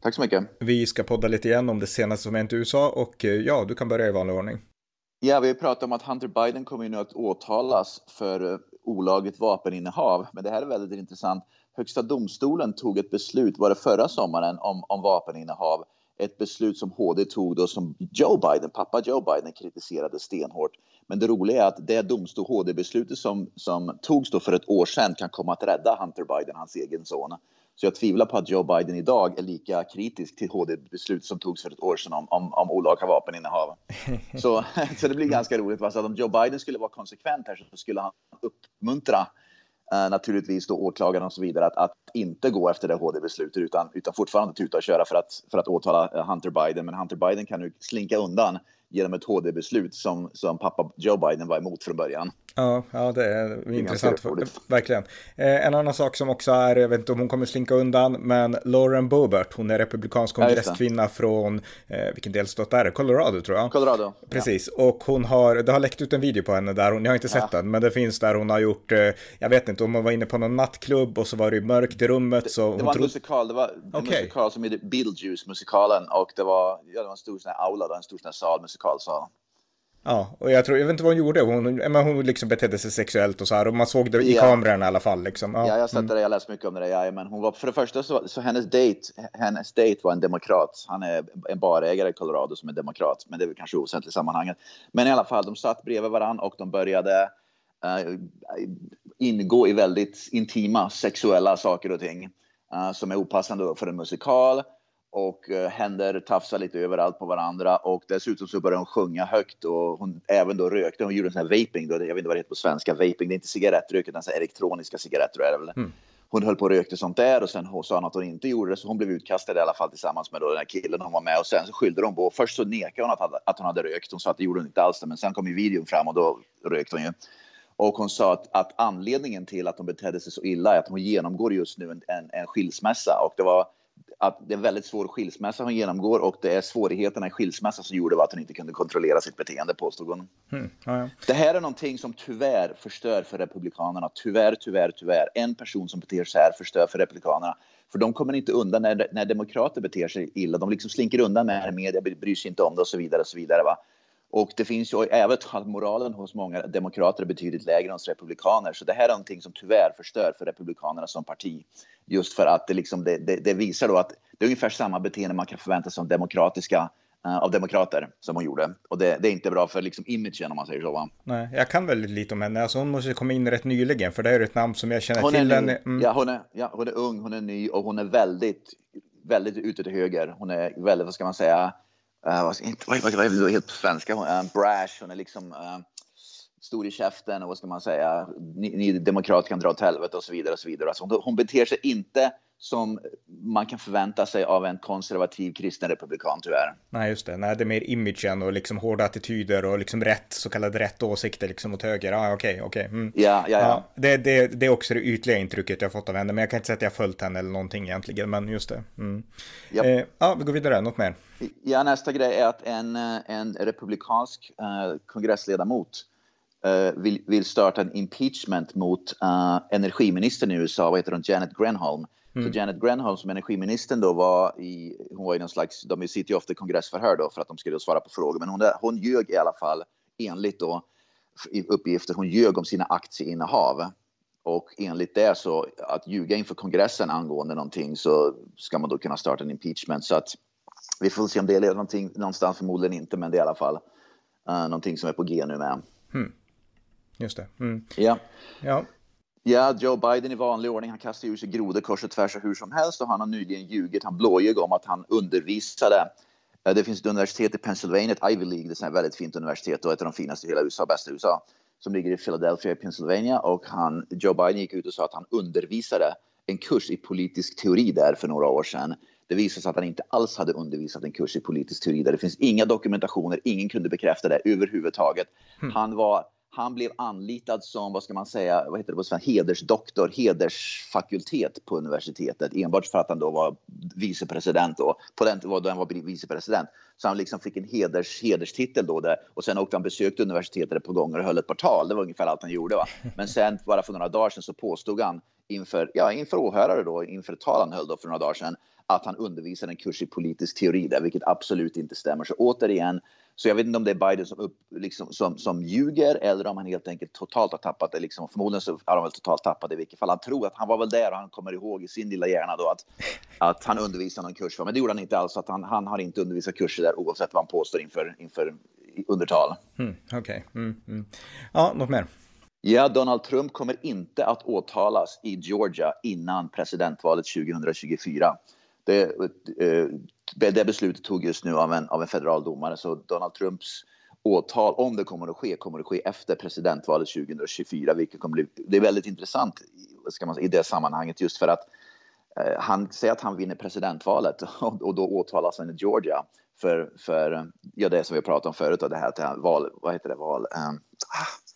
Tack så mycket. Vi ska podda lite igen om det senaste som hänt i USA och eh, ja, du kan börja i vanlig ordning. Ja, vi har pratat om att Hunter Biden kommer nu att åtalas för eh, olagligt vapeninnehav. Men det här är väldigt intressant. Högsta domstolen tog ett beslut, var det förra sommaren, om, om vapeninnehav. Ett beslut som HD tog då som Joe Biden, pappa Joe Biden, kritiserade stenhårt. Men det roliga är att det domstol HD-beslutet som, som togs då för ett år sedan kan komma att rädda Hunter Biden, hans egen son. Så jag tvivlar på att Joe Biden idag är lika kritisk till HD-beslut som togs för ett år sedan om, om, om olaga vapeninnehav. så, så det blir ganska roligt. Va? Så att om Joe Biden skulle vara konsekvent här så skulle han uppmuntra Uh, naturligtvis då åklagaren och så vidare att, att inte gå efter det HD-beslutet utan, utan fortfarande tuta och köra för att, för att åtala uh, Hunter Biden. Men Hunter Biden kan nu slinka undan genom ett HD-beslut som, som pappa Joe Biden var emot från början. Ja, ja det är intressant, verkligen. Eh, en annan sak som också är, jag vet inte om hon kommer slinka undan, men Lauren Boebert, hon är republikansk kongresskvinna ja, från, eh, vilken delstat är det? Colorado tror jag. Colorado. Precis, ja. och hon har, det har läckt ut en video på henne där, hon, jag har inte sett ja. den, men det finns där hon har gjort, eh, jag vet inte, om hon var inne på någon nattklubb och så var det mörkt i rummet. Det, så det var en musikal, det var en okay. musikal som heter Beetlejuice-musikalen och det var, ja, det var en stor sån här aula, en stor sån här sal, musikalsal. Ja, och jag tror, jag vet inte vad hon gjorde, hon, men hon liksom betedde sig sexuellt och så här, och man såg det i ja. kameran i alla fall. Liksom. Ja, ja jag sett mm. det, jag läst mycket om det, ja, men hon var, för det första så, så hennes date, hennes date var en demokrat, han är en barägare i Colorado som är demokrat, men det är väl kanske oväsentligt i sammanhanget. Men i alla fall, de satt bredvid varandra och de började uh, ingå i väldigt intima sexuella saker och ting uh, som är opassande för en musikal och eh, händer tafsar lite överallt på varandra och dessutom så började hon sjunga högt och hon även då rökte. Hon gjorde en sån här vaping, då, jag vet inte vad det heter på svenska, vaping, det är inte cigarettrök utan så elektroniska cigaretter är det väl. Mm. Hon höll på och rökte sånt där och sen sa hon att hon inte gjorde det så hon blev utkastad i alla fall tillsammans med då den här killen hon var med och sen så skyllde de på, först så nekade hon att, att hon hade rökt, hon sa att det gjorde hon inte alls men sen kom ju videon fram och då rökte hon ju. Och hon sa att, att anledningen till att hon betedde sig så illa är att hon genomgår just nu en, en, en skilsmässa och det var att det är en väldigt svår skilsmässa hon genomgår och det är svårigheterna i skilsmässan som gjorde att hon inte kunde kontrollera sitt beteende, påstod hon. Mm, ja, ja. Det här är någonting som tyvärr förstör för Republikanerna. Tyvärr, tyvärr, tyvärr. En person som beter sig här förstör för Republikanerna. För de kommer inte undan när, när demokrater beter sig illa. De liksom slinker undan med media, bryr sig inte om det och så vidare. Och så vidare va? Och det finns ju även att moralen hos många demokrater är betydligt lägre än hos republikaner. Så det här är någonting som tyvärr förstör för republikanerna som parti. Just för att det, liksom, det, det, det visar då att det är ungefär samma beteende man kan förvänta sig av demokratiska uh, av demokrater som hon gjorde. Och det, det är inte bra för liksom imagen om man säger så. Va? Nej, jag kan väldigt lite om henne. Alltså hon måste komma in rätt nyligen för det är ett namn som jag känner hon till. Ny, mm. ja, hon är, ja, hon är ung, hon är ny och hon är väldigt, väldigt ute till höger. Hon är väldigt, vad ska man säga, Uh, vad, vad, vad, vad är det helt på svenska? Uh, brash, hon är liksom eh, uh, stor i käften och vad ska man säga, ni, ni demokrater kan dra åt helvete och så vidare. Och så vidare. Alltså hon, hon beter sig inte som man kan förvänta sig av en konservativ kristen republikan tyvärr. Nej, just det. Nej, det är mer imagen och liksom hårda attityder och liksom rätt, så kallade rätt åsikter liksom åt höger. Ah, okej, okay, okej. Okay. Mm. Ja, ja, ja. ja det, det, det, är också det ytliga intrycket jag fått av henne, men jag kan inte säga att jag följt henne eller någonting egentligen, men just det. Mm. Eh, ja, vi går vidare. Något mer? Ja, nästa grej är att en, en republikansk uh, kongressledamot uh, vill, vill starta en impeachment mot uh, energiministern i USA, vad heter hon, Janet Grenholm. Mm. Så Janet Grenholm som energiministern då var i, hon var i någon slags, de sitter ju ofta i kongressförhör då för att de skulle svara på frågor, men hon, hon ljög i alla fall enligt då uppgifter, hon ljög om sina aktieinnehav. Och enligt det så att ljuga inför kongressen angående någonting så ska man då kunna starta en impeachment. Så att vi får se om det leder någonting, någonstans, förmodligen inte, men det är i alla fall uh, någonting som är på G nu med. Mm. Just det. Mm. Ja. ja. Ja, Joe Biden i vanlig ordning, han kastar ur sig grodor kors och tvärs och hur som helst och han har nyligen ljugit, han blåljög om att han undervisade eh, det finns ett universitet i Pennsylvania, ett Ivy League, det är ett väldigt fint universitet och ett av de finaste i hela USA, bästa USA, som ligger i Philadelphia i Pennsylvania och han, Joe Biden gick ut och sa att han undervisade en kurs i politisk teori där för några år sedan Det visade sig att han inte alls hade undervisat en kurs i politisk teori. Där det finns inga dokumentationer, ingen kunde bekräfta det överhuvudtaget. Mm. Han var han blev anlitad som, vad ska man säga, vad heter det på svenska, hedersdoktor, hedersfakultet på universitetet enbart för att han då var vicepresident då, på den tiden då han var vicepresident. Så han liksom fick en heders, hederstitel då där och sen åkte han besökte universitetet ett par gånger och höll ett par tal. Det var ungefär allt han gjorde. Va? Men sen bara för några dagar sedan så påstod han inför, ja, inför åhörare då, inför ett tal han höll då för några dagar sedan att han undervisar en kurs i politisk teori där, vilket absolut inte stämmer. Så återigen, så jag vet inte om det är Biden som, upp, liksom, som, som ljuger eller om han helt enkelt totalt har tappat det. Liksom. Förmodligen så har han väl totalt tappat det i vilket fall. Han tror att han var väl där och han kommer ihåg i sin lilla hjärna då att, att han undervisade någon kurs. Men det gjorde han inte alls. Att han, han har inte undervisat kurser där oavsett vad han påstår inför, inför undertal. Mm, Okej. Okay. Mm, mm. Ja, något mer? Ja, Donald Trump kommer inte att åtalas i Georgia innan presidentvalet 2024. Det, eh, det beslutet tog just nu av en, av en federal domare, så Donald Trumps åtal, om det kommer att ske, kommer att ske efter presidentvalet 2024, vilket kommer bli, det är väldigt intressant ska man säga, i det sammanhanget just för att eh, han säger att han vinner presidentvalet och, och då åtalas han i Georgia för, för ja, det som vi pratade om förut, och det här, det här val, vad heter det, val, eh, ah,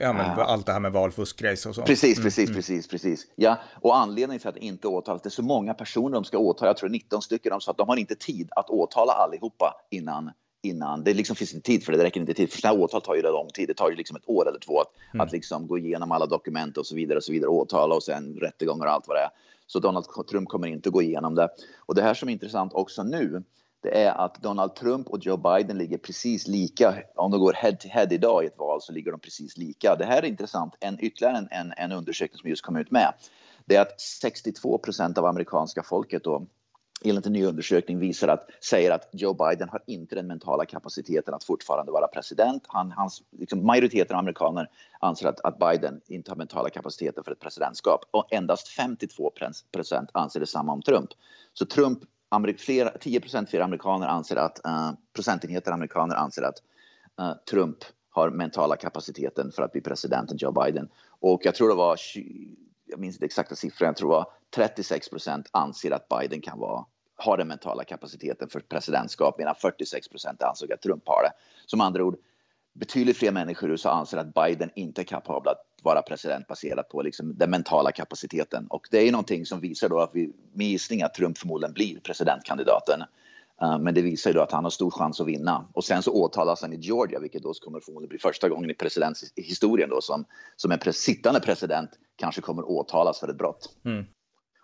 Ja, men uh, allt det här med valfuskgrejs och så. Precis, mm, precis, mm. precis, precis. Ja, och anledningen till att det inte åtalas, det är så många personer de ska åtala, jag tror 19 stycken, de sa att de har inte tid att åtala allihopa innan innan. Det liksom finns inte tid för det, det räcker inte tid. För sådana här åtal tar ju lång tid. Det tar ju liksom ett år eller två att, mm. att liksom gå igenom alla dokument och så vidare och så vidare, åtala och sen rättegångar och allt vad det är. Så Donald Trump kommer inte gå igenom det. Och det här som är intressant också nu, det är att Donald Trump och Joe Biden ligger precis lika. Om de går head to head idag i ett val så ligger de precis lika. Det här är intressant. En, ytterligare en, en, en undersökning som just kom ut med. Det är att 62 procent av amerikanska folket då enligt en ny undersökning visar att, säger att Joe Biden har inte den mentala kapaciteten att fortfarande vara president. Han, hans, liksom, majoriteten av amerikaner anser att, att Biden inte har mentala kapaciteten för ett presidentskap och endast 52 procent anser detsamma om Trump. Så Trump fler, 10% fler amerikaner anser att, uh, procentenheter amerikaner anser att uh, Trump har mentala kapaciteten för att bli president än Joe Biden. Och jag tror det var, jag minns inte exakta siffror, jag tror det var 36 procent anser att Biden kan vara har den mentala kapaciteten för presidentskap medan 46 procent ansåg att Trump har det. Som andra ord, betydligt fler människor i USA anser att Biden inte är kapabel att vara president baserat på liksom den mentala kapaciteten. Och det är någonting som visar då att vi med gissning att Trump förmodligen blir presidentkandidaten. Uh, men det visar ju då att han har stor chans att vinna. Och sen så åtalas han i Georgia, vilket då kommer förmodligen bli första gången i presidenthistorien då som, som en sittande president kanske kommer åtalas för ett brott. Mm.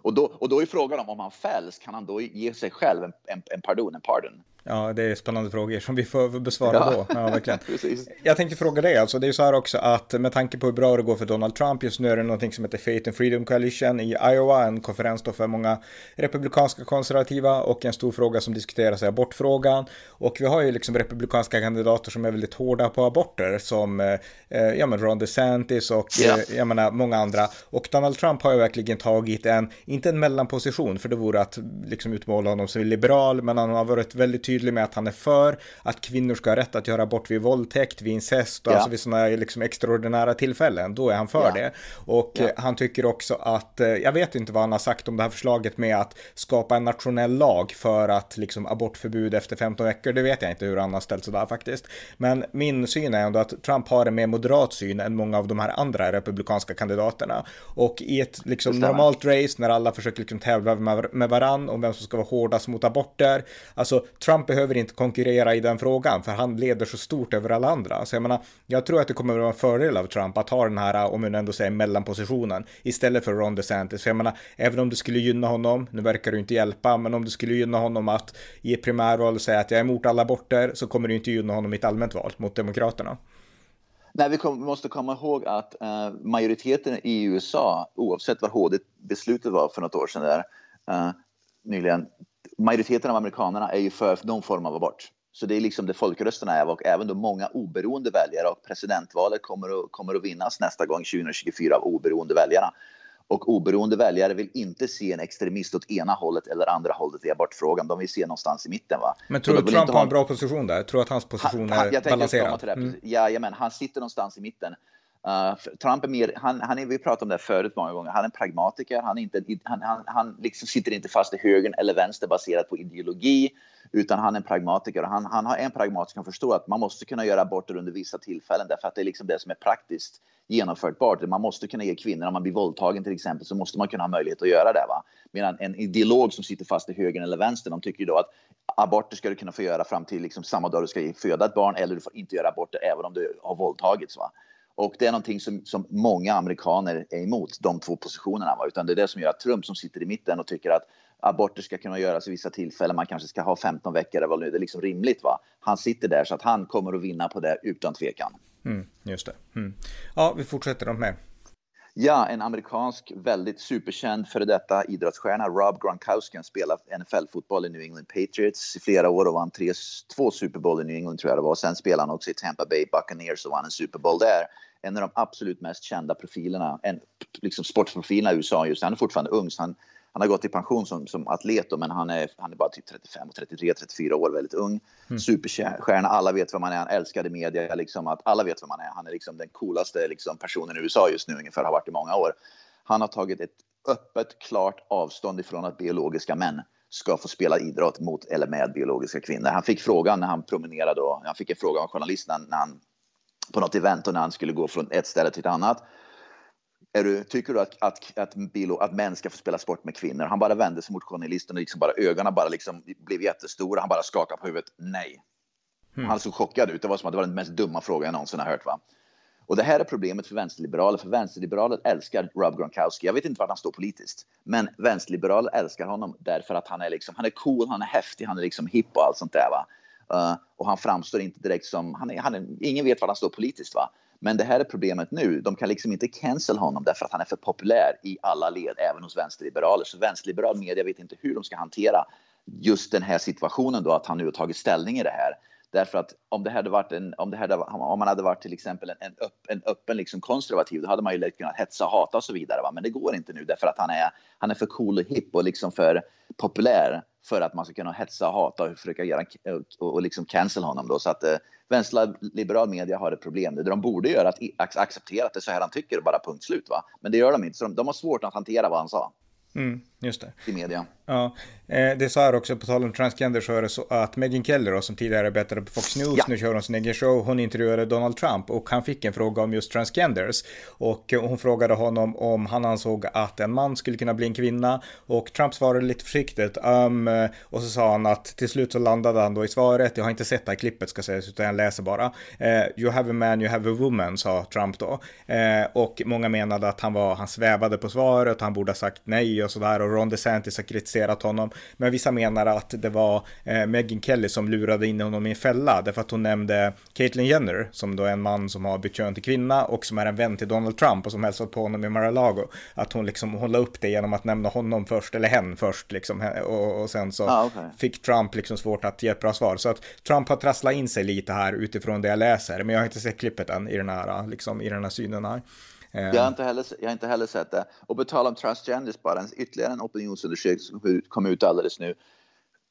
Och då, och då är frågan om, om han fälls, kan han då ge sig själv en, en, en pardon, en pardon? Ja, det är spännande frågor som vi får besvara ja. då. Ja, verkligen. Jag tänkte fråga dig, alltså det är så här också att med tanke på hur bra det går för Donald Trump, just nu är det någonting som heter Faith and Freedom Coalition i Iowa, en konferens då för många republikanska konservativa och en stor fråga som diskuteras är abortfrågan. Och vi har ju liksom republikanska kandidater som är väldigt hårda på aborter som eh, eh ja, men Ron DeSantis och yeah. eh, jag menar många andra. Och Donald Trump har ju verkligen tagit en, inte en mellanposition, för det vore att liksom utmåla honom som liberal, men han har varit väldigt tydlig tydlig med att han är för att kvinnor ska ha rätt att göra abort vid våldtäkt, vid incest och ja. alltså vid sådana liksom extraordinära tillfällen. Då är han för ja. det. Och ja. han tycker också att, eh, jag vet inte vad han har sagt om det här förslaget med att skapa en nationell lag för att liksom abortförbud efter 15 veckor. Det vet jag inte hur han har ställt sig där faktiskt. Men min syn är ändå att Trump har en mer moderat syn än många av de här andra republikanska kandidaterna. Och i ett liksom normalt race när alla försöker liksom tävla med varann om vem som ska vara hårdast mot aborter. Alltså Trump Trump behöver inte konkurrera i den frågan, för han leder så stort över alla andra. Så jag menar, jag tror att det kommer att vara en fördel av Trump att ha den här, om man ändå säger mellanpositionen, istället för Ron DeSantis. För jag menar, även om det skulle gynna honom, nu verkar det inte hjälpa, men om det skulle gynna honom att i ett primärval säga att jag är emot alla aborter, så kommer det inte gynna honom i ett allmänt val mot Demokraterna. Nej, vi, kom, vi måste komma ihåg att uh, majoriteten i USA, oavsett vad HD-beslutet var för något år sedan där, uh, nyligen, majoriteten av amerikanerna är ju för någon form av abort. Så det är liksom det folkrösterna är och även då många oberoende väljare och presidentvalet kommer att, kommer att vinnas nästa gång 2024 av oberoende väljarna. Och oberoende väljare vill inte se en extremist åt ena hållet eller andra hållet i abortfrågan. De vill se någonstans i mitten. Va? Men tror du Trump har en bra position där? Tror du att hans position han, är jag balanserad? Mm. Jajamän, han sitter någonstans i mitten. Uh, Trump är mer, han, han är, vi pratade om det förut många gånger, han är en pragmatiker, han, är inte, han, han, han liksom sitter inte fast i högern eller vänster baserat på ideologi, utan han är en pragmatiker och han, han har en pragmatiker som förstår att man måste kunna göra aborter under vissa tillfällen därför att det är liksom det som är praktiskt genomförbart. Man måste kunna ge kvinnor, om man blir våldtagen till exempel, så måste man kunna ha möjlighet att göra det. Va? Medan en ideolog som sitter fast i högern eller vänster, de tycker ju då att aborter ska du kunna få göra fram till liksom samma dag du ska föda ett barn eller du får inte göra aborter även om du har våldtagits. Va? Och det är någonting som, som många amerikaner är emot, de två positionerna. Va? Utan det är det som gör att Trump som sitter i mitten och tycker att aborter ska kunna göras i vissa tillfällen, man kanske ska ha 15 veckor, eller vad nu, det är liksom rimligt. Va? Han sitter där så att han kommer att vinna på det utan tvekan. Mm, just det. Mm. Ja, vi fortsätter de med. Ja, en amerikansk väldigt superkänd före detta idrottsstjärna, Rob Gronkowski, spelat NFL-fotboll i New England Patriots i flera år och vann tre, två Super Bowl i New England tror jag det var. Sen spelade han också i Tampa Bay Buccaneers och vann en Super Bowl där. En av de absolut mest kända profilerna, en, liksom sportprofilerna i USA just Han är fortfarande ung, så han han har gått i pension som, som atlet, då, men han är, han är bara typ 35, 33, 34 år, väldigt ung. Mm. Superstjärna, alla vet vem han är, han älskade media, liksom, att alla vet vem han är. Han är liksom den coolaste liksom, personen i USA just nu, ungefär, har varit i många år. Han har tagit ett öppet, klart avstånd ifrån att biologiska män ska få spela idrott mot eller med biologiska kvinnor. Han fick frågan när han promenerade, och, han fick en fråga av journalisten när han på något event och när han skulle gå från ett ställe till ett annat är du, tycker du att, att, att, bilo, att män ska få spela sport med kvinnor? Han bara vände sig mot journalisten och liksom bara, ögonen bara liksom blev jättestora. Han bara skakade på huvudet. Nej. Mm. Han såg chockad ut. Det var som att det var den mest dumma frågan jag någonsin har hört. Va? Och det här är problemet för vänsterliberaler. För vänsterliberaler älskar Rob Gronkowski. Jag vet inte var han står politiskt, men vänsterliberaler älskar honom därför att han är liksom, han är cool, han är häftig, han är liksom hipp och allt sånt där. Va? Eh, och han framstår inte direkt som, han är, han är, ingen vet var han står politiskt. Va? Men det här är problemet nu. De kan liksom inte cancel honom därför att han är för populär i alla led, även hos vänsterliberaler. Så vänsterliberal media vet inte hur de ska hantera just den här situationen då, att han nu har tagit ställning i det här. Därför att om det hade varit en, om det hade, om man hade varit till exempel en, en, upp, en öppen liksom konservativ, då hade man ju lätt kunnat hetsa, hata och så vidare. Va? Men det går inte nu därför att han är, han är för cool och hipp och liksom för populär för att man ska kunna hetsa, hata och försöka göra och, och liksom cancel honom då. Så att eh, vänsterliberal media har ett problem. Det de borde göra är att acceptera att det är så här han tycker och bara punkt slut. Va? Men det gör de inte, så de, de har svårt att hantera vad han sa. Mm, just det. I media. Ja, eh, det sa här också, på tal om transgender, så är det så att Megyn Kelly då, som tidigare arbetade på Fox News, ja. nu kör hon sin egen show, hon intervjuade Donald Trump och han fick en fråga om just transgenders. Och hon frågade honom om han ansåg att en man skulle kunna bli en kvinna och Trump svarade lite försiktigt. Um, och så sa han att till slut så landade han då i svaret, jag har inte sett det här klippet ska sägas, utan jag läser bara. Uh, you have a man, you have a woman, sa Trump då. Uh, och många menade att han var, han svävade på svaret, han borde ha sagt nej och sådär och Ron DeSantis har kritiserat honom. Men vissa menar att det var eh, Megyn Kelly som lurade in honom i en fälla därför att hon nämnde Caitlyn Jenner som då är en man som har bytt kön till kvinna och som är en vän till Donald Trump och som hälsat på honom i Mar-a-Lago. Att hon liksom hon la upp det genom att nämna honom först eller hen först liksom och, och sen så ah, okay. fick Trump liksom svårt att ge ett bra svar. Så att Trump har trasslat in sig lite här utifrån det jag läser, men jag har inte sett klippet än i den här, liksom, i den här synen här. Jag har, inte heller, jag har inte heller sett det. Och på tal om transgenders, bara en, ytterligare en opinionsundersökning som kom ut alldeles nu.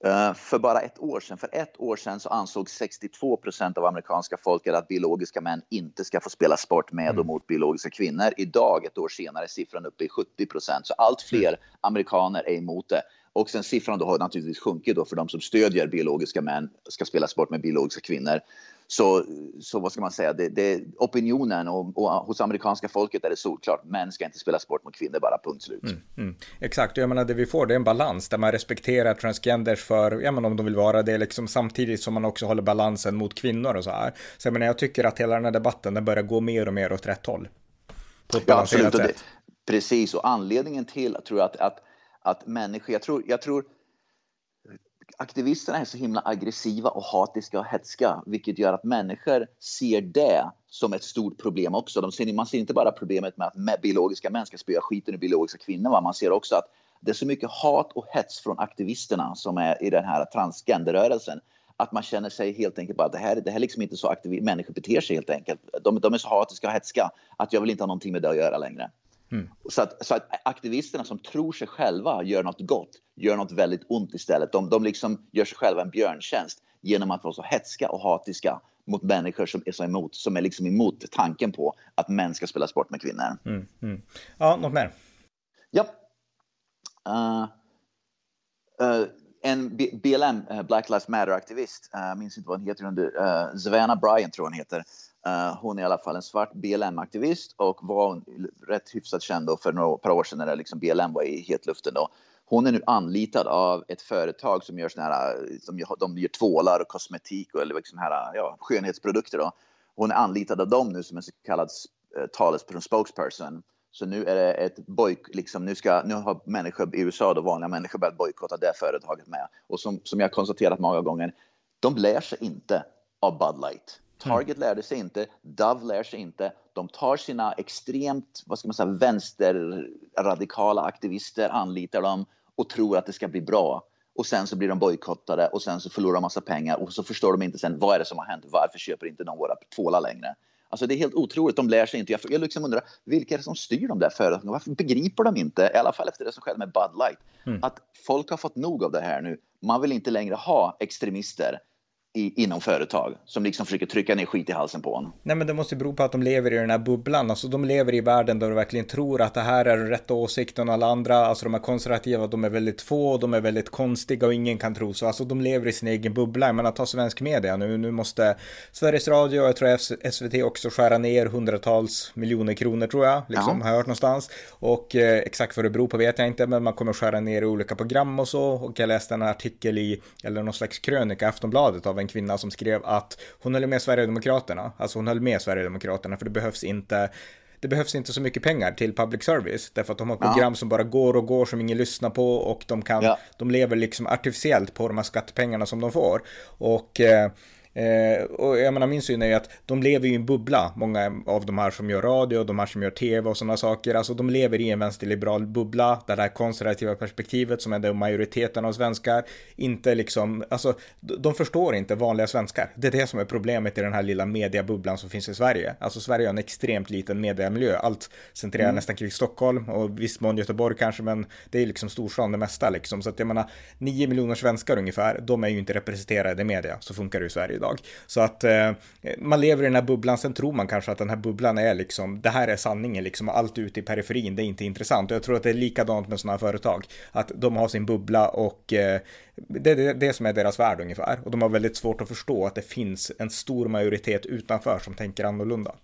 Uh, för bara ett år sedan, för ett år sedan så ansåg 62 procent av amerikanska folket att biologiska män inte ska få spela sport med mm. och mot biologiska kvinnor. Idag, ett år senare, är siffran uppe i 70 procent. Så allt fler mm. amerikaner är emot det. Och sen siffran då har naturligtvis sjunkit då för de som stödjer biologiska män ska spela sport med biologiska kvinnor. Så, så vad ska man säga, det, det opinionen och, och, hos amerikanska folket är det solklart, män ska inte spela sport mot kvinnor, bara punkt slut. Mm, mm. Exakt, jag menar det vi får det är en balans där man respekterar transgenders för, ja men om de vill vara det, liksom samtidigt som man också håller balansen mot kvinnor och så här. Så jag menar, jag tycker att hela den här debatten, den börjar gå mer och mer åt rätt håll. På ett ja, absolut, sätt. Det, precis, och anledningen till, tror jag, att, att, att människor, jag tror, jag tror aktivisterna är så himla aggressiva och hatiska och hetska, vilket gör att människor ser det som ett stort problem också. De ser, man ser inte bara problemet med att biologiska män ska spöa skiten ur biologiska kvinnor, va? man ser också att det är så mycket hat och hets från aktivisterna som är i den här transgenderrörelsen att man känner sig helt enkelt bara att det här, det här är liksom inte så aktiv, människor beter sig helt enkelt. De, de är så hatiska och hetska att jag vill inte ha någonting med det att göra längre. Mm. Så, att, så, att, aktivisterna som tror sig själva gör något gott, gör något väldigt ont istället. De, de liksom gör sig själva en björntjänst genom att vara så hetska och hatiska mot människor som är så emot, som är liksom emot tanken på att män ska spela sport med kvinnor. Mm, mm. Ja, något mer? Ja. Uh, uh, en BLM, eh, Black Lives Matter-aktivist, jag minns inte vad hon heter, uh, Savannah Bryan tror hon heter. Uh, hon är i alla fall en svart BLM-aktivist och var rätt hyfsat känd för några par år sedan när liksom BLM var i hetluften. Då. Hon är nu anlitad av ett företag som gör såna här, som gör, de gör tvålar och kosmetik och eller liksom här, ja, skönhetsprodukter. Då. Hon är anlitad av dem nu som en så kallad talesperson, spokesperson. Så nu är det ett bojk, liksom, nu, ska, nu har människor i USA, då, vanliga människor, börjat bojkotta det företaget med. Och som, som jag konstaterat många gånger, de lär sig inte av Bud Light. Target lärde sig inte, Dove lär sig inte. De tar sina extremt, vad ska man säga, vänsterradikala aktivister, anlitar dem och tror att det ska bli bra. Och sen så blir de bojkottade och sen så förlorar de massa pengar och så förstår de inte sen vad är det som har hänt. Varför köper inte de våra tvålar längre? Alltså det är helt otroligt. De lär sig inte. Jag, jag liksom undrar vilka är det som styr de där företagen? Varför begriper de inte, i alla fall efter det som skedde med Bud Light, mm. att folk har fått nog av det här nu. Man vill inte längre ha extremister i, inom företag som liksom försöker trycka ner skit i halsen på honom. Nej, men det måste bero på att de lever i den här bubblan. Alltså, de lever i världen där de verkligen tror att det här är den rätta åsikten och alla andra. Alltså, de är konservativa, de är väldigt få, de är väldigt konstiga och ingen kan tro så. Alltså, de lever i sin egen bubbla. Men att ta svensk media nu, nu måste Sveriges Radio, jag tror SVT också skära ner hundratals miljoner kronor tror jag, liksom, ja. har jag hört någonstans. Och eh, exakt vad det beror på vet jag inte, men man kommer skära ner i olika program och så. Och jag läste en artikel i, eller någon slags krönika, Aftonbladet av en en kvinna som skrev att hon höll med Sverigedemokraterna. Alltså hon höll med Sverigedemokraterna för det behövs inte det behövs inte så mycket pengar till public service därför att de har program ja. som bara går och går som ingen lyssnar på och de kan, ja. de lever liksom artificiellt på de här skattepengarna som de får. Och eh, Eh, och jag menar, min syn är ju att de lever i en bubbla, många av de här som gör radio, de här som gör tv och sådana saker. Alltså de lever i en vänsterliberal bubbla, där det här konservativa perspektivet som är det majoriteten av svenskar, inte liksom, alltså de förstår inte vanliga svenskar. Det är det som är problemet i den här lilla mediabubblan som finns i Sverige. Alltså Sverige har en extremt liten mediamiljö, allt centrerar mm. nästan kring Stockholm och viss mån Göteborg kanske, men det är liksom storstan det mesta liksom. Så att jag menar, nio miljoner svenskar ungefär, de är ju inte representerade i media, så funkar det i Sverige idag idag. Så att eh, man lever i den här bubblan, sen tror man kanske att den här bubblan är liksom, det här är sanningen liksom, allt ute i periferin, det är inte intressant. Och jag tror att det är likadant med sådana här företag, att de har sin bubbla och eh, det är det, det som är deras värld ungefär. Och de har väldigt svårt att förstå att det finns en stor majoritet utanför som tänker annorlunda.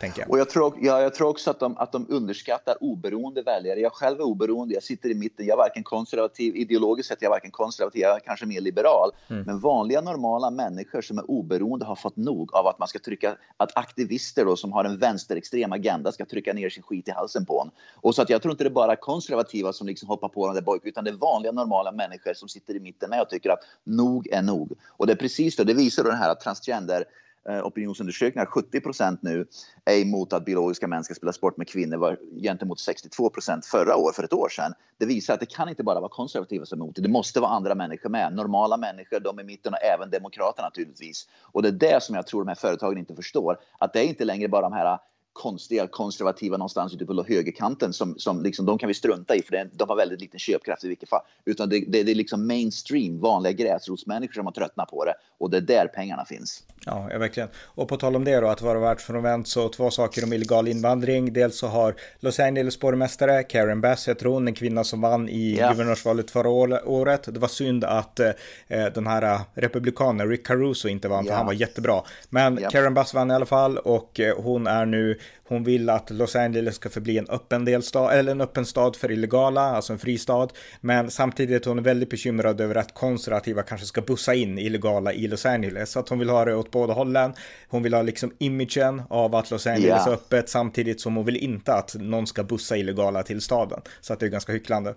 Jag. Och jag tror, ja, jag tror också att de, att de underskattar oberoende väljare. Jag själv är oberoende, jag sitter i mitten. Jag är varken konservativ, ideologiskt sett jag är varken konservativ, jag är kanske mer liberal. Mm. Men vanliga normala människor som är oberoende har fått nog av att man ska trycka, att aktivister då, som har en vänsterextrem agenda ska trycka ner sin skit i halsen på en. Och så att jag tror inte det är bara konservativa som liksom hoppar på den där bojk, utan det är vanliga normala människor som sitter i mitten med och tycker att nog är nog. Och det är precis det, det visar då den här transgender Eh, opinionsundersökningar, 70 procent nu är emot att biologiska män ska spela sport med kvinnor var gentemot 62 procent förra året, för ett år sedan. Det visar att det kan inte bara vara konservativa som är emot det, det måste vara andra människor med. Normala människor, de i mitten och även demokrater naturligtvis. Och det är det som jag tror de här företagen inte förstår, att det är inte längre bara de här konstiga konservativa någonstans ute på högerkanten som, som liksom, de kan vi strunta i för det, de har väldigt liten köpkraft i vilket fall. Utan det, det, det är liksom mainstream, vanliga gräsrotsmänniskor som har tröttnat på det och det är där pengarna finns. Ja, ja, verkligen. Och på tal om det då, att vara världsfrånvänt, så två saker om illegal invandring. Dels så har Los Angeles borgmästare Karen Bass, heter hon, en kvinna som vann i yeah. guvernörsvalet förra året. Det var synd att eh, den här eh, republikanen Rick Caruso inte vann, yeah. för han var jättebra. Men yeah. Karen Bass vann i alla fall och eh, hon är nu hon vill att Los Angeles ska förbli en öppen delstad, eller en öppen stad för illegala, alltså en fristad. Men samtidigt är hon väldigt bekymrad över att konservativa kanske ska bussa in illegala i Los Angeles. Så att hon vill ha det åt båda hållen. Hon vill ha liksom imagen av att Los Angeles yeah. är öppet samtidigt som hon vill inte att någon ska bussa illegala till staden. Så att det är ganska hycklande.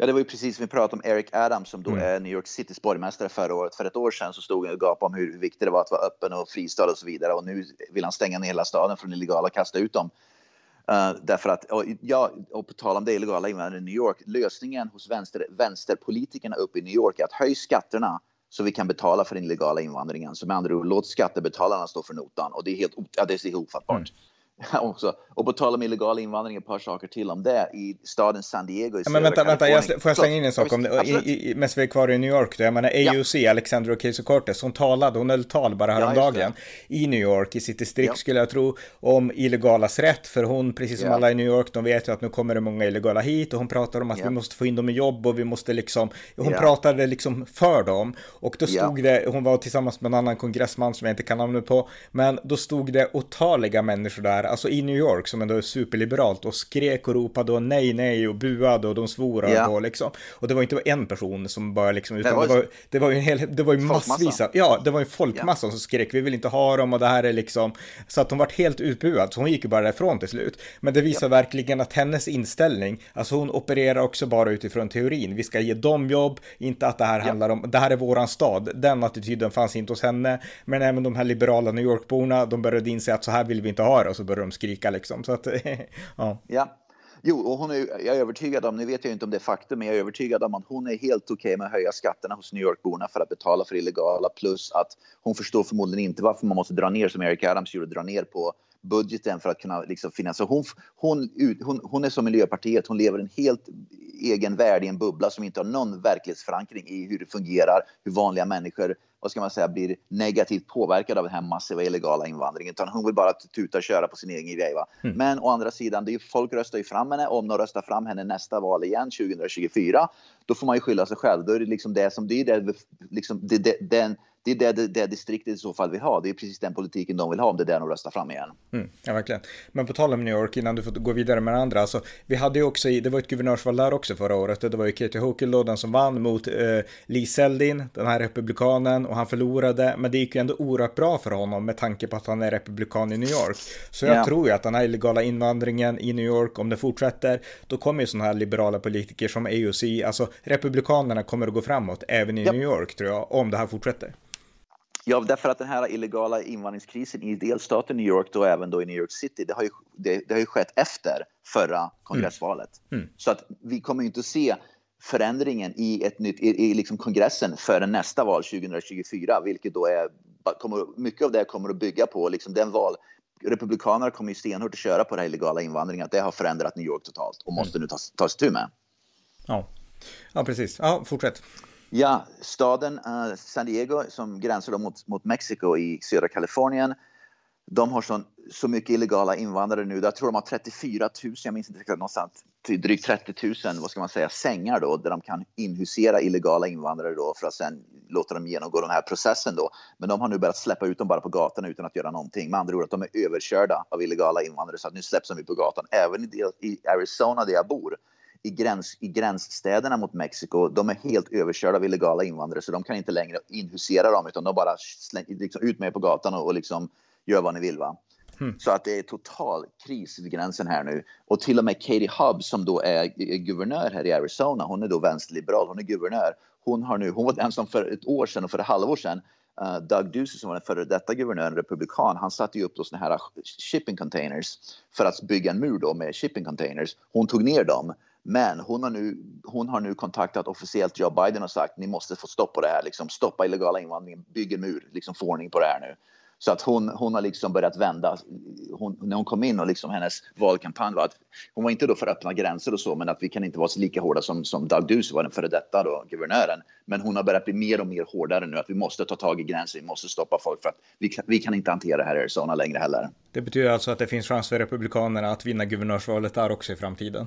Ja, det var ju precis som vi pratade om Eric Adams som då mm. är New York Citys borgmästare förra året. För ett år sedan så stod han och gapade om hur viktigt det var att vara öppen och fristad och så vidare. Och nu vill han stänga ner hela staden från illegala och kasta ut dem. Uh, därför att, och, ja, och på tal om det illegala invandringen i New York, lösningen hos vänster, vänsterpolitikerna uppe i New York är att höja skatterna så vi kan betala för den illegala invandringen. Så med andra ord, låt skattebetalarna stå för notan. Och det är helt ja, det är ofattbart. också. Och på tal om illegal invandring, ett par saker till om det. I staden San Diego i ja, Men vänta, vänta, jag, får jag slänga in en sak om det? I, i, medan vi är kvar i New York då. Jag menar AUC, ja. Alexandra Ocasio-Cortez, hon talade, hon höll tal bara häromdagen ja, i New York, i sitt distrikt ja. skulle jag tro, om illegalas rätt. För hon, precis som ja. alla i New York, de vet ju att nu kommer det många illegala hit och hon pratar om att vi måste få in dem i jobb och vi måste liksom, hon pratade liksom för dem. Och då stod det, hon var tillsammans med en annan kongressman som jag inte kan namnet på, men då stod det otaliga människor där, alltså i New York som ändå är superliberalt och skrek och ropade och nej, nej och buade och de svor och, ja. liksom. Och det var inte en person som bara liksom, utan det var, det var, det var ju en hel, det var ju massvis ja, det var ju folkmassa ja. som skrek, vi vill inte ha dem och det här är liksom, så att hon var helt utbuad, så hon gick ju bara därifrån till slut. Men det visar ja. verkligen att hennes inställning, alltså hon opererar också bara utifrån teorin, vi ska ge dem jobb, inte att det här handlar om, det här är våran stad, den attityden fanns inte hos henne, men även de här liberala New York-borna, de började inse att så här vill vi inte ha det och så började de skrika liksom. Så att, ja. ja. Jo, och hon är, jag är övertygad om, nu vet jag inte om det är faktum, men jag är övertygad om att hon är helt okej okay med att höja skatterna hos New York-borna för att betala för illegala, plus att hon förstår förmodligen inte varför man måste dra ner, som Eric Adams gjorde, dra ner på budgeten för att kunna liksom finansiera. Hon, hon, hon, hon är som Miljöpartiet, hon lever en helt egen värld i en bubbla som inte har någon verklighetsförankring i hur det fungerar, hur vanliga människor vad ska man säga, blir negativt påverkad av den här massiva illegala invandringen. Utan hon vill bara tuta och köra på sin egen grej. Mm. Men å andra sidan, det är, folk röstar ju fram henne. Om de röstar fram henne nästa val igen, 2024, då får man ju skylla sig själv. Då är det liksom det som, det är det, liksom, det, det, den, det är det, det, det distriktet i så fall vill ha. Det är precis den politiken de vill ha om det är där de röstar fram igen. Mm, ja, verkligen. Men på tal om New York, innan du får gå vidare med andra, alltså, vi hade ju också, det var ett guvernörsval där också förra året, det var ju Katie Hochul då, den som vann mot eh, Lee Zeldin, den här republikanen, och han förlorade, men det gick ju ändå oerhört bra för honom med tanke på att han är republikan i New York. Så jag yeah. tror ju att den här illegala invandringen i New York, om det fortsätter, då kommer ju sådana här liberala politiker som AOC, alltså republikanerna kommer att gå framåt även i yep. New York tror jag, om det här fortsätter. Ja, därför att den här illegala invandringskrisen i delstaten New York och även då i New York City, det har ju, det, det har ju skett efter förra kongressvalet. Mm. Mm. Så att vi kommer inte att se förändringen i, ett nytt, i, i liksom kongressen före nästa val 2024, vilket då är, kommer, mycket av det kommer att bygga på liksom den val, Republikanerna kommer ju stenhårt att köra på den här illegala invandringen, att det har förändrat New York totalt och måste mm. nu tas, tas tur med. Ja. ja, precis. Ja, fortsätt. Ja, staden uh, San Diego som gränsar mot, mot Mexiko i södra Kalifornien. De har så, så mycket illegala invandrare nu. Jag tror de har 34 000, jag minns inte exakt, någonstans till drygt 30 000, vad ska man säga, sängar då där de kan inhusera illegala invandrare då för att sen låta dem genomgå den här processen då. Men de har nu börjat släppa ut dem bara på gatan utan att göra någonting. Med andra ord att de är överkörda av illegala invandrare så att nu släpps de ut på gatan. Även i, i Arizona där jag bor i, gräns, i gränsstäderna mot Mexiko, de är helt överkörda av illegala invandrare så de kan inte längre inhusera dem utan de bara slänger liksom ut med på gatan och, och liksom gör vad ni vill. Va? Mm. Så att det är total kris vid gränsen här nu. Och till och med Katie Hubbs som då är guvernör här i Arizona, hon är då vänsterliberal, hon är guvernör. Hon, har nu, hon var den som för ett år sedan och för ett halvår sedan Uh, Doug Ducey som var den före detta guvernören, republikan, han satte ju upp då såna här shipping containers för att bygga en mur då med shipping containers. Hon tog ner dem men hon har, nu, hon har nu kontaktat officiellt Joe Biden och sagt ni måste få stopp på det här, liksom, stoppa illegala invandringen, bygg en mur, liksom, få ordning på det här nu. Så att hon, hon har liksom börjat vända. Hon, när hon kom in och liksom hennes valkampanj var att hon var inte då för öppna gränser och så, men att vi kan inte vara så lika hårda som, som Doug Ducey var den före detta då, guvernören. Men hon har börjat bli mer och mer hårdare nu, att vi måste ta tag i gränser, vi måste stoppa folk för att vi kan, vi kan inte hantera det här i Arizona längre heller. Det betyder alltså att det finns chans för Republikanerna att vinna guvernörsvalet där också i framtiden?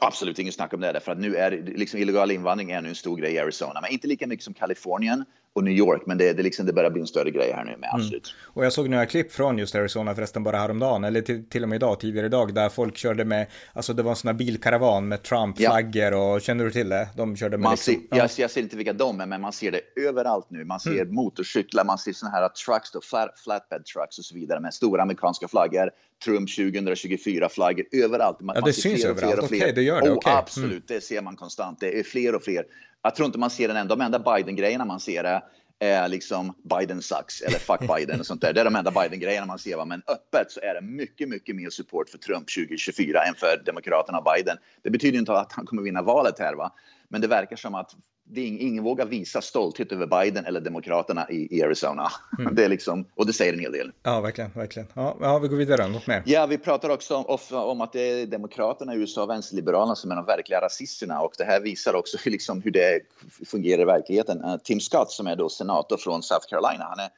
Absolut inget snack om det, för att nu är liksom illegal invandring är nu en stor grej i Arizona, men inte lika mycket som Kalifornien och New York, men det, det, liksom, det börjar bli en större grej här nu med mm. absolut. Mm. Och jag såg några klipp från just Arizona förresten bara häromdagen, eller till, till och med idag, tidigare idag, där folk körde med, alltså det var en sån här bilkaravan med Trump-flaggor ja. och känner du till det? De körde med man liksom, ser, ja. jag, jag, ser inte vilka de är, men man ser det överallt nu. Man ser mm. motorcyklar, man ser såna här trucks, då, flat, flatbed trucks och så vidare med stora amerikanska flaggor. Trump 2024 flaggor överallt. Man, ja, det syns överallt. Okej, okay, det gör det. Oh, okay. Absolut, mm. det ser man konstant. Det är fler och fler. Jag tror inte man ser den enda. De enda Biden-grejerna man ser är, är liksom Biden sucks eller fuck Biden och sånt där. Det är de enda Biden-grejerna man ser. Va? Men öppet så är det mycket, mycket mer support för Trump 2024 än för Demokraterna och Biden. Det betyder inte att han kommer vinna valet här, va? men det verkar som att det är, ingen vågar visa stolthet över Biden eller Demokraterna i, i Arizona. Mm. Det är liksom, och det säger en hel del. Ja, verkligen. verkligen. Ja, ja vi går vidare. Något mer? Ja, vi pratar också om, om att det är Demokraterna i USA och vänsterliberalerna som är de verkliga rasisterna. Och det här visar också liksom hur det fungerar i verkligheten. Uh, Tim Scott som är då senator från South Carolina, han är,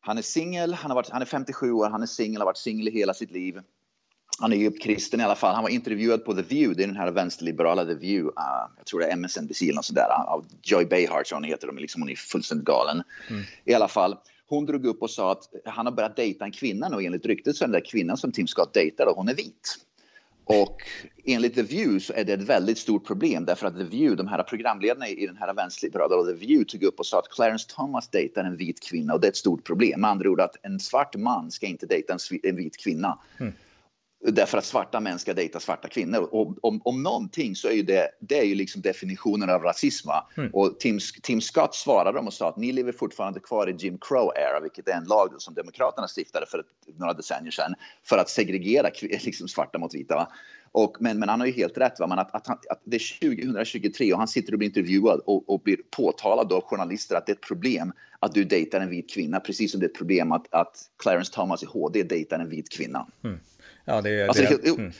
han är singel, han, han är 57 år, han är singel, har varit singel hela sitt liv han är ju kristen i alla fall. Han var intervjuad på The View, det är den här vänsterliberala The View. Uh, jag tror det är MSNBC eller något sådär. Av Joy Behar, tror hon heter. De är liksom, hon är fullständigt galen. Mm. I alla fall, hon drog upp och sa att han har börjat dejta en kvinna nu. Enligt ryktet så är den där kvinnan som Tim Scott dejtar och hon är vit. Och enligt The View så är det ett väldigt stort problem därför att The View, de här programledarna i den här vänsterliberala The View tog upp och sa att Clarence Thomas dejtar en vit kvinna och det är ett stort problem. Med andra ord att en svart man ska inte dejta en, vit kvinna. Mm. Därför att svarta män ska dejta svarta kvinnor. Och om, om någonting så är ju det, det är ju liksom definitionen av rasism. Mm. Och Tim, Tim Scott svarade dem och sa att ni lever fortfarande kvar i Jim Crow-era, vilket är en lag som Demokraterna stiftade för ett, några decennier sedan för att segregera liksom svarta mot vita. Och, men, men han har ju helt rätt. Va? Men att, att, han, att det är 2023 och han sitter och blir intervjuad och, och blir påtalad av journalister att det är ett problem att du dejtar en vit kvinna, precis som det är ett problem att, att Clarence Thomas i HD dejtar en vit kvinna. Mm. Ja, det, alltså, det, helt, mm.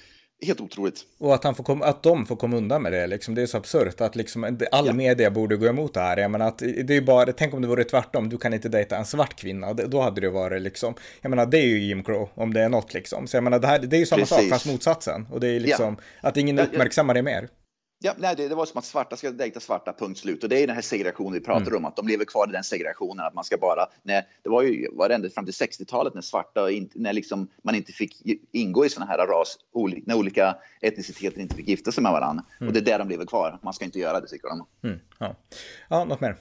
helt otroligt. Och att, han får kom, att de får komma undan med det, liksom, det är så absurt att liksom, all ja. media borde gå emot det här. Jag menar att det är bara, tänk om det vore tvärtom, du kan inte dejta en svart kvinna, då hade det varit liksom, jag menar det är ju Jim Crow, om det är något liksom. Så jag menar det, här, det är ju samma Precis. sak fast motsatsen. Och det är liksom, ja. att ingen uppmärksammar det mer. Ja, nej, det, det, var som att svarta ska dejta svarta, punkt slut. Och det är den här segregationen vi pratar mm. om, att de lever kvar i den segregationen. Att man ska bara, nej, det var ju var ända fram till 60-talet när svarta, när liksom man inte fick ingå i sådana här ras, när olika etniciteter inte fick gifta sig med varandra. Mm. Och det är där de lever kvar. Man ska inte göra det, tycker de. Mm. Ja. ja, något mer?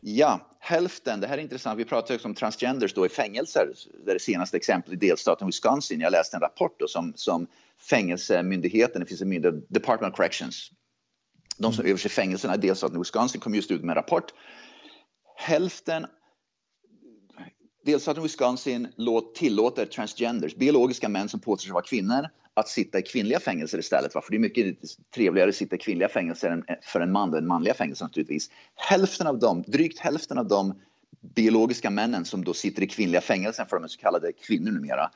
Ja, hälften. Det här är intressant. Vi pratar också om transgenders då i fängelser. Det det senaste exemplet i delstaten Wisconsin. Jag läste en rapport då som, som fängelsemyndigheten, det finns en myndighet, Department of Corrections, de som mm. överser fängelserna i delstaten Wisconsin kom just ut med en rapport. Hälften Delstaten Wisconsin tillåter transgenders, biologiska män som påstår sig vara kvinnor, att sitta i kvinnliga fängelser istället. För det är mycket trevligare att sitta i kvinnliga fängelser än för en man än manliga fängelser naturligtvis. Hälften av dem, drygt hälften av de biologiska männen som då sitter i kvinnliga fängelser, för de är så kallade kvinnor numera,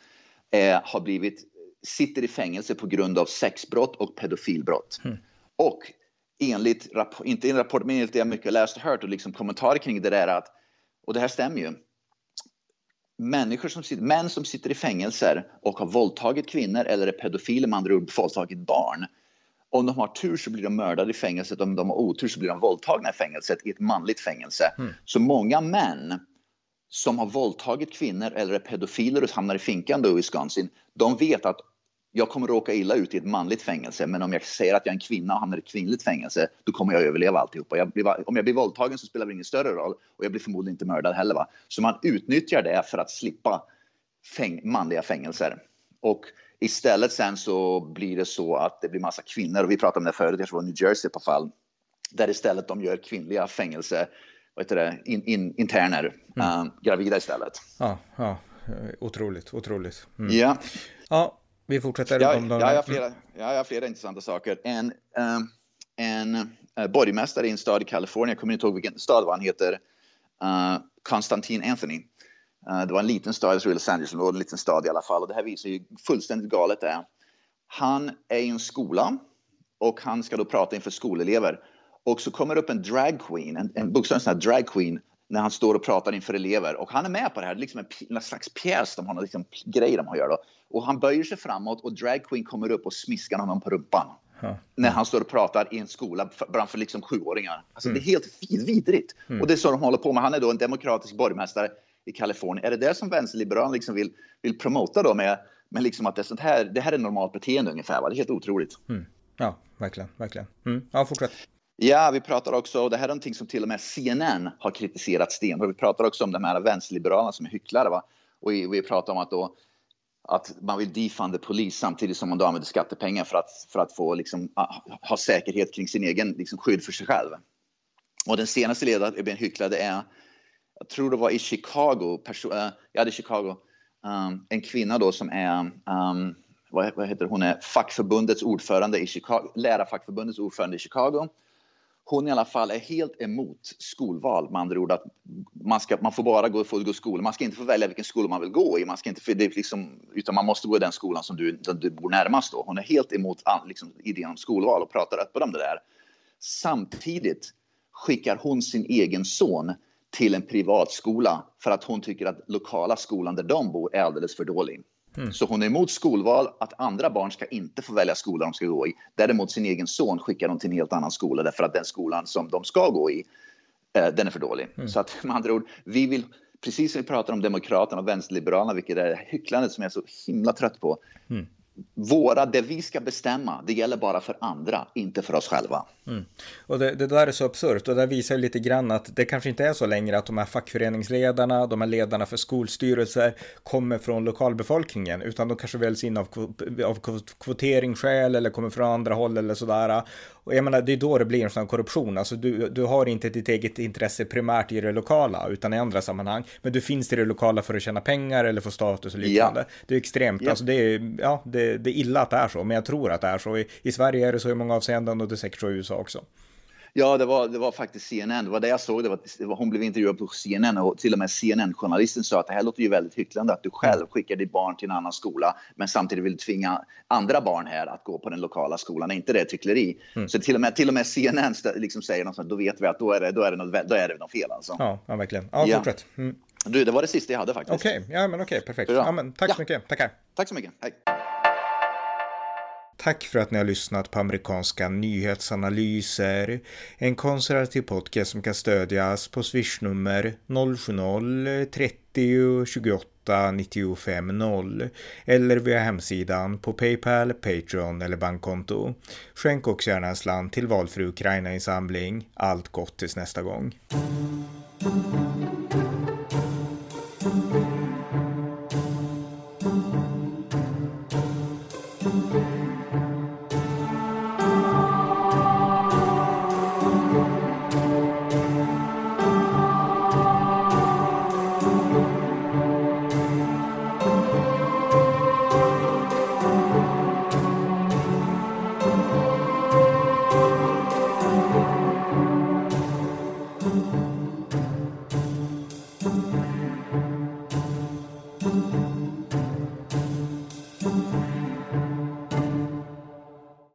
eh, har blivit, sitter i fängelse på grund av sexbrott och pedofilbrott. Mm. Och enligt, inte en rapport, men enligt det jag mycket läst och hört och liksom kommentarer kring det där att, och det här stämmer ju, människor som sitter, män som sitter i fängelser och har våldtagit kvinnor eller är pedofiler med andra ord våldtagit barn. Om de har tur så blir de mördade i fängelset, om de har otur så blir de våldtagna i fängelset, i ett manligt fängelse. Mm. Så många män som har våldtagit kvinnor eller är pedofiler och hamnar i finkan då i Wisconsin, de vet att jag kommer råka illa ut i ett manligt fängelse, men om jag säger att jag är en kvinna och hamnar i ett kvinnligt fängelse, då kommer jag överleva alltihopa. Jag blir, om jag blir våldtagen så spelar det ingen större roll och jag blir förmodligen inte mördad heller. Va? Så man utnyttjar det för att slippa fäng manliga fängelser. Och istället sen så blir det så att det blir massa kvinnor, och vi pratade om det förut, jag tror det var New Jersey på fall, där istället de gör kvinnliga fängelse, vad heter det, in, in, interner, mm. uh, gravida istället. Ja, ja, otroligt, otroligt. Mm. Ja. Ja, vi fortsätter. Ja, om de... jag, har flera, jag har flera intressanta saker. En, um, en uh, borgmästare i en stad i Kalifornien, jag kommer inte ihåg vilken stad var han heter, uh, Konstantin Anthony. Uh, det var en liten stad, jag tror Los Angeles, en liten stad i alla fall. Och det här visar ju fullständigt galet det är. Han är i en skola och han ska då prata inför skolelever. Och så kommer det upp en drag queen, en, en bokstavligt en drag queen när han står och pratar inför elever. Och han är med på det här, det är liksom en, en slags pjäs, de har någon liksom grej de har att göra. Och han böjer sig framåt och drag queen kommer upp och smiskar honom på rumpan. Ja. När han står och pratar i en skola framför liksom sjuåringar. Alltså mm. det är helt vidrigt. Mm. Och det är så de håller på med. Han är då en demokratisk borgmästare i Kalifornien. Är det det som vänsterliberalerna liksom vill, vill promota då med, med liksom att det, sånt här, det här är normalt beteende ungefär? Va? Det är helt otroligt. Mm. Ja, verkligen, verkligen. Mm. Ja, fortsätt. Ja, vi pratar också, och det här är någonting som till och med CNN har kritiserat stenhårt. Vi pratar också om de här vänsterliberalerna som är hycklare. Va? Och vi pratar om att, då, att man vill defunda polis samtidigt som man då använder skattepengar för att, för att få liksom, ha säkerhet kring sin egen liksom, skydd för sig själv. Och den senaste ledaren är hycklade är, jag tror det var i Chicago, äh, ja det är Chicago, um, en kvinna då som är um, vad, vad heter hon är fackförbundets ordförande i Chicago, lärarfackförbundets ordförande i Chicago hon i alla fall är helt emot skolval. Med andra ord att man, ska, man får bara gå, få gå skola. Man ska inte få välja vilken skola man vill gå i. Man ska inte, för det liksom, utan man måste gå i den skolan som du, du bor närmast. Då. Hon är helt emot liksom, idén om skolval och pratar öppet om det där. Samtidigt skickar hon sin egen son till en privatskola för att hon tycker att lokala skolan där de bor är alldeles för dålig. Mm. Så hon är emot skolval, att andra barn ska inte få välja skola de ska gå i. Däremot sin egen son skickar de till en helt annan skola därför att den skolan som de ska gå i, eh, den är för dålig. Mm. Så att med andra ord, vi vill, precis som vi pratar om Demokraterna och Vänsterliberalerna, vilket är hycklandet som jag är så himla trött på. Mm våra, det vi ska bestämma, det gäller bara för andra, inte för oss själva. Mm. Och det, det, där är så absurt och det visar lite grann att det kanske inte är så längre att de här fackföreningsledarna, de här ledarna för skolstyrelser kommer från lokalbefolkningen, utan de kanske väljs in av, av kvoteringsskäl eller kommer från andra håll eller sådär. Och jag menar, det är då det blir en sån korruption. Alltså du, du har inte ditt eget intresse primärt i det lokala, utan i andra sammanhang. Men du finns i det lokala för att tjäna pengar eller få status och liknande. Ja. Det är extremt. Ja. Alltså det är, ja, det, det är illa att det är så, men jag tror att det är så. I, I Sverige är det så i många avseenden och det är säkert så i USA också. Ja, det var, det var faktiskt CNN. Det var det jag såg. Det var, det var, hon blev intervjuad på CNN och till och med CNN-journalisten sa att det här låter ju väldigt hycklande att du själv skickar ditt barn till en annan skola men samtidigt vill tvinga andra barn här att gå på den lokala skolan. Är inte det hyckleri? Mm. Så till och med, till och med CNN liksom säger något sånt, då vet vi att då är det, då är det, något, då är det något fel alltså. Ja, ja verkligen. Ja, fortsätt. Mm. Du, det var det sista jag hade faktiskt. Okej, okay. ja men okej, okay, perfekt. Ja, men, tack ja. så mycket. Tackar. Tack så mycket. Hej. Tack för att ni har lyssnat på amerikanska nyhetsanalyser. En konservativ podcast som kan stödjas på swishnummer 070-30 28 95 0 eller via hemsidan på Paypal, Patreon eller bankkonto. Skänk också gärna en slant till valfri Ukraina-insamling. Allt gott tills nästa gång.